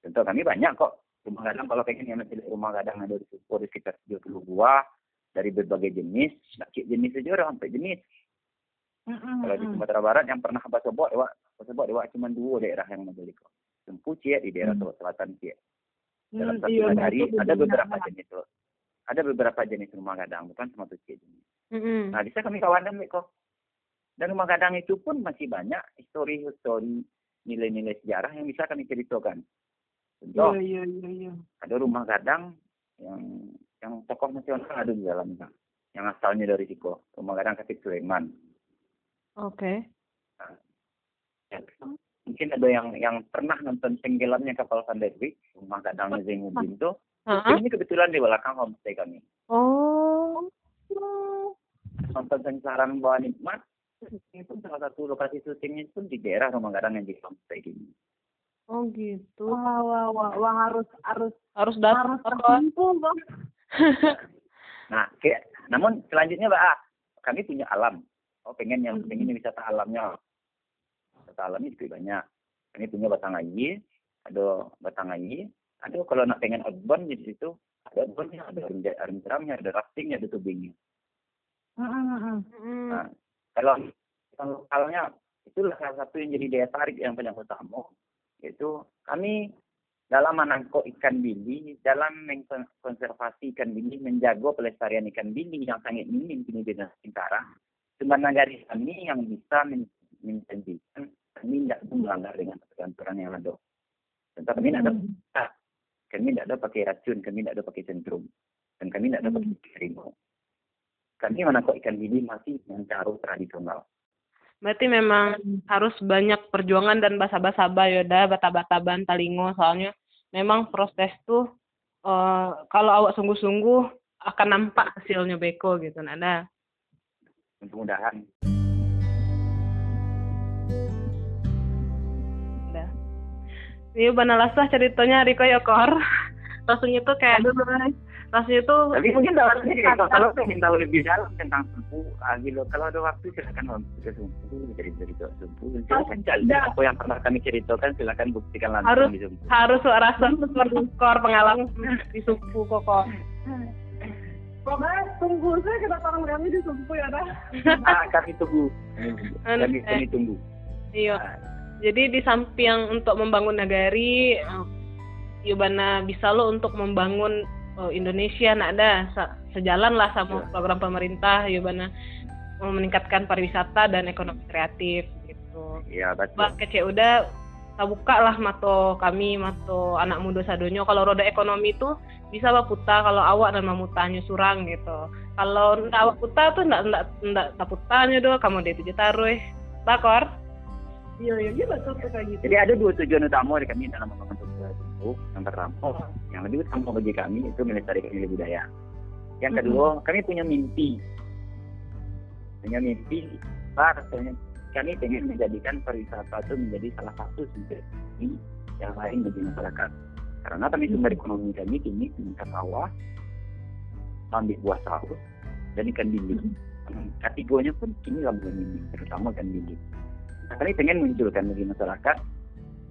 Contoh kami banyak kok rumah gadang kalau pengen yang masih rumah gadang ada di di sekitar 30 buah dari berbagai jenis, jenis saja orang sampai jenis. Mm, mm, Kalau di mm. Sumatera Barat yang pernah Abah Sobot, Dewa, Abah Sobot, Dewa cuma dua daerah yang ada kok. Sumpu Ciek di daerah Hmm. Sulawesi Selatan. Dalam Mm, satu iya, nagari betul, ada beberapa jenis tuh. Ada beberapa jenis rumah gadang, bukan cuma tuh jenis. Mm-mm. Nah, bisa kami kawanan kok. Dan rumah gadang itu pun masih banyak histori-histori nilai-nilai sejarah yang bisa kami ceritakan. Contoh, Iya, iya, iya, iya. ada rumah gadang yang yang tokoh nasional ada di dalamnya. Yang asalnya dari Siko, rumah gadang Katib Sulaiman. Oke. Ya, mungkin ada yang yang pernah nonton tenggelamnya kapal Van der Wijk, rumah gadangnya Zainuddin tuh. Hah? Ini kebetulan di belakang homestay kami. Oh. Nonton Sengsaran Bawah Nikmat, ini pun salah satu lokasi syutingnya pun di daerah rumah gadang yang di homestay ini. Oh gitu. Wah, wah, wah, wah, harus harus Harus harus datang. terkumpul dong. Nah, kayak, namun selanjutnya Mbak A, kami punya alam. Oh, pengen yang pengen yang wisata alamnya. Wisata alamnya juga banyak. Kami punya batang ayi, ada batang ayi, ada kalau nak pengen outbound di situ, ada outboundnya, ada arim- arim jeramnya, ada raftingnya, ada tubingnya. Mm, mm, mm. Mm. Nah, kalau kalau lokalnya itulah salah satu yang jadi daya tarik yang paling utama yaitu kami dalam menangkap ikan bili, dalam mengkonservasi ikan bili, menjaga pelestarian ikan bili yang sangat minim kini di Nusantara. Cuma negara kami yang bisa men- menjanjikan kami tidak melanggar dengan aturan yang ada. Tentu kami tidak ada ah, kami tidak ada pakai racun, kami tidak ada pakai centrum, dan kami tidak ada pakai harimau. Kami menangkap ikan bibi masih dengan cara tradisional. Berarti memang harus banyak perjuangan dan basa-basa yoda, bata-bata bantalingo soalnya memang proses tuh uh, kalau awak sungguh-sungguh akan nampak hasilnya beko gitu nada. Mudah-mudahan. Iya benar lah ceritanya Riko Yokor. Rasanya tuh kayak tuh tapi mungkin dalam kalau kalau ingin tahu lebih dalam tentang sumpu ah, gitu kalau ada waktu silakan mampir ke sumpu jadi cerita sumpu silakan cari apa yang pernah kami ceritakan silakan buktikan langsung harus di sumpu harus rasa skor pengalaman di sumpu kok Pokoknya tunggu saya kedatangan kami di Sumpu ya dah. ah, kami tunggu. Kami, kami tunggu. Iya. Ah. Jadi di samping untuk membangun nagari, eh, Yubana bisa lo untuk membangun oh, Indonesia nak ada sejalan lah sama yeah. program pemerintah Yubana meningkatkan pariwisata dan ekonomi kreatif gitu. Iya betul. Bah kece udah buka lah mato kami mato anak muda sadonyo kalau roda ekonomi itu bisa apa puta kalau awak dan mamutanya surang gitu. Kalau ndak awak puta tuh ndak ndak ndak taputanya do kamu dia tujuh taruh. Bakor. Iya, iya, iya betul kayak gitu. Jadi ada dua tujuan utama dari kami dalam itu. Yang pertama, oh. yang lebih utama bagi kami itu melestarikan nilai budaya. Yang kedua, mm -hmm. kami punya mimpi. Punya mimpi, rasanya kami ingin menjadikan pariwisata itu menjadi salah satu sumber yang lain bagi masyarakat. Karena kami sumber ekonomi kami kini meningkat sawah, ambil buah sawah, dan ikan bimbing. Kategorinya pun kini labuan bimbing, terutama ikan bimbing. Nah, kami ingin munculkan bagi masyarakat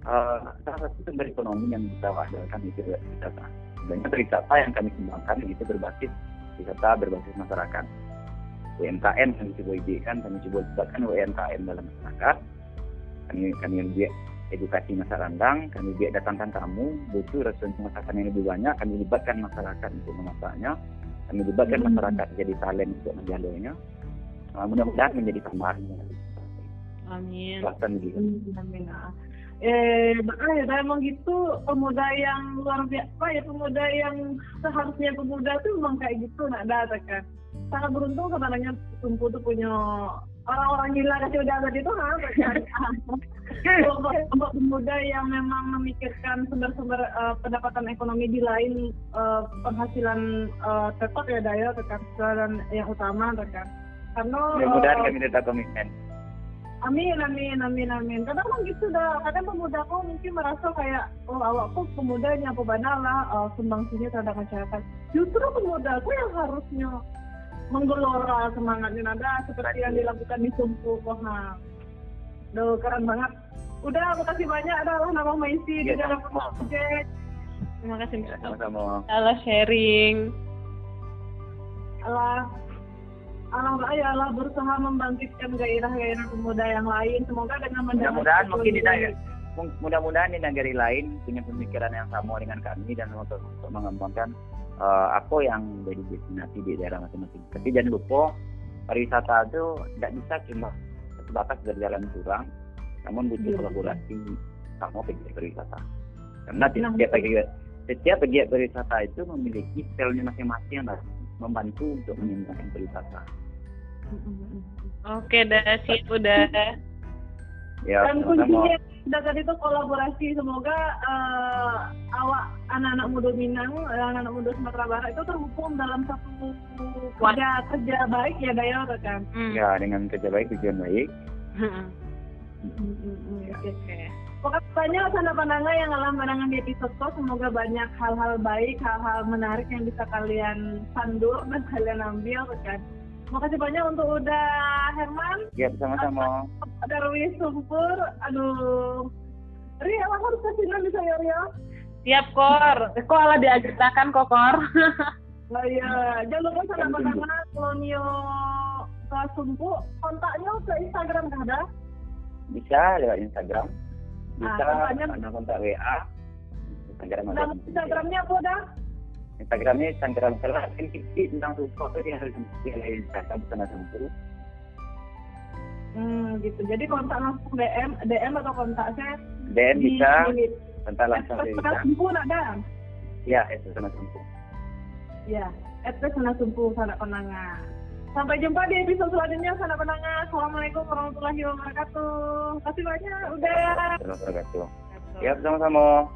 uh, salah satu sumber ekonomi yang kita wadahkan itu wisata. Banyak wisata yang kami kembangkan itu berbasis wisata berbasis masyarakat. UMKM kami coba idekan, kami coba libatkan UMKM dalam masyarakat. Kami kami biar edukasi masa randang, kami biar datangkan tamu, butuh restoran masakan yang lebih banyak, kami libatkan masyarakat untuk memasaknya, kami libatkan hmm. masyarakat jadi talent untuk menjalurnya. Uh, mudah-mudahan menjadi tambahan Amin. gitu. Amin. Eh, makanya ya, emang gitu pemuda yang luar biasa ya pemuda yang seharusnya pemuda tuh memang kayak gitu nak ada kan. Sangat beruntung sebenarnya Tumpu tuh punya orang-orang gila kasih udah ada itu kan. Kelompok pemuda yang memang memikirkan sumber-sumber uh, pendapatan ekonomi di lain uh, penghasilan uh, tetap ya daya tekan dan yang utama tekan. Karena mudah-mudahan uh, kami tetap komitmen Amin, amin, amin, amin. Kadang emang gitu dah. Kadang pemuda kok mungkin merasa kayak, oh awakku pemudanya apa lah uh, sumbangsinya terhadap masyarakat. Justru pemuda aku yang harusnya menggelora semangatnya nada seperti yang dilakukan di Sumpu Wah, Duh, keren banget. Udah, makasih banyak adalah nama Maisi ya, di dalam project. Terima kasih. Ya, sama-sama. Alah sharing. Alah alhamdulillah ya Allah berusaha membangkitkan gairah-gairah pemuda yang lain. Semoga dengan mudah-mudahan mungkin di negara mudah-mudahan di negara lain punya pemikiran yang sama dengan kami dan untuk, untuk mengembangkan uh, apa yang jadi destinasi di daerah masing-masing. Tapi jangan lupa pariwisata itu tidak bisa cuma sebatas berjalan kurang, namun butuh ya, kolaborasi sama pegiat pariwisata. Karena nah, setiap pegiat setiap pegiat pariwisata itu memiliki stylenya masing-masing yang membantu untuk mengembangkan pariwisata. Oke, dah siap udah. Ya, Dan kuncinya tadi itu kolaborasi. Semoga uh, awak anak-anak muda Minang, anak-anak muda Sumatera Barat itu terhukum dalam satu kerja kerja baik ya Daya kan? Hmm. Ya, dengan kerja baik tujuan baik. Hmm. Oke. Okay. Pokoknya banyak sana pandangan yang alam pandangan di episode Semoga banyak hal-hal baik, hal-hal menarik yang bisa kalian sandur dan kalian ambil kan. Makasih banyak untuk udah Herman. Ya, sama-sama. Ada Rui Sumpur. Aduh. Ria, apa harus kasih nama saya Ria? Siap, Kor. Kok ala diajarkan kok, Kor? Oh iya, jangan lupa sama nama Kolonio Sumpu. Kontaknya ke Instagram nggak ada? Bisa lewat Instagram. Bisa nah, kontaknya... kontak WA. Instagram ada. Instagramnya apa dah? Instagramnya Instagram kelas kan tentang sesuatu yang harus dilakukan kata bersama sama Hmm, gitu. Jadi kontak langsung DM, DM atau kontak saya DM di bisa, di- kontak langsung bisa. Pesona Sumpu ada. Ya, itu sama sumpu. Ya, at Pesona Sumpu Sanak Penanga. Sampai jumpa di episode selanjutnya Sanak Penanga. Assalamualaikum warahmatullahi wabarakatuh. Terima kasih banyak udah. Terima kasih. Ya, sama-sama.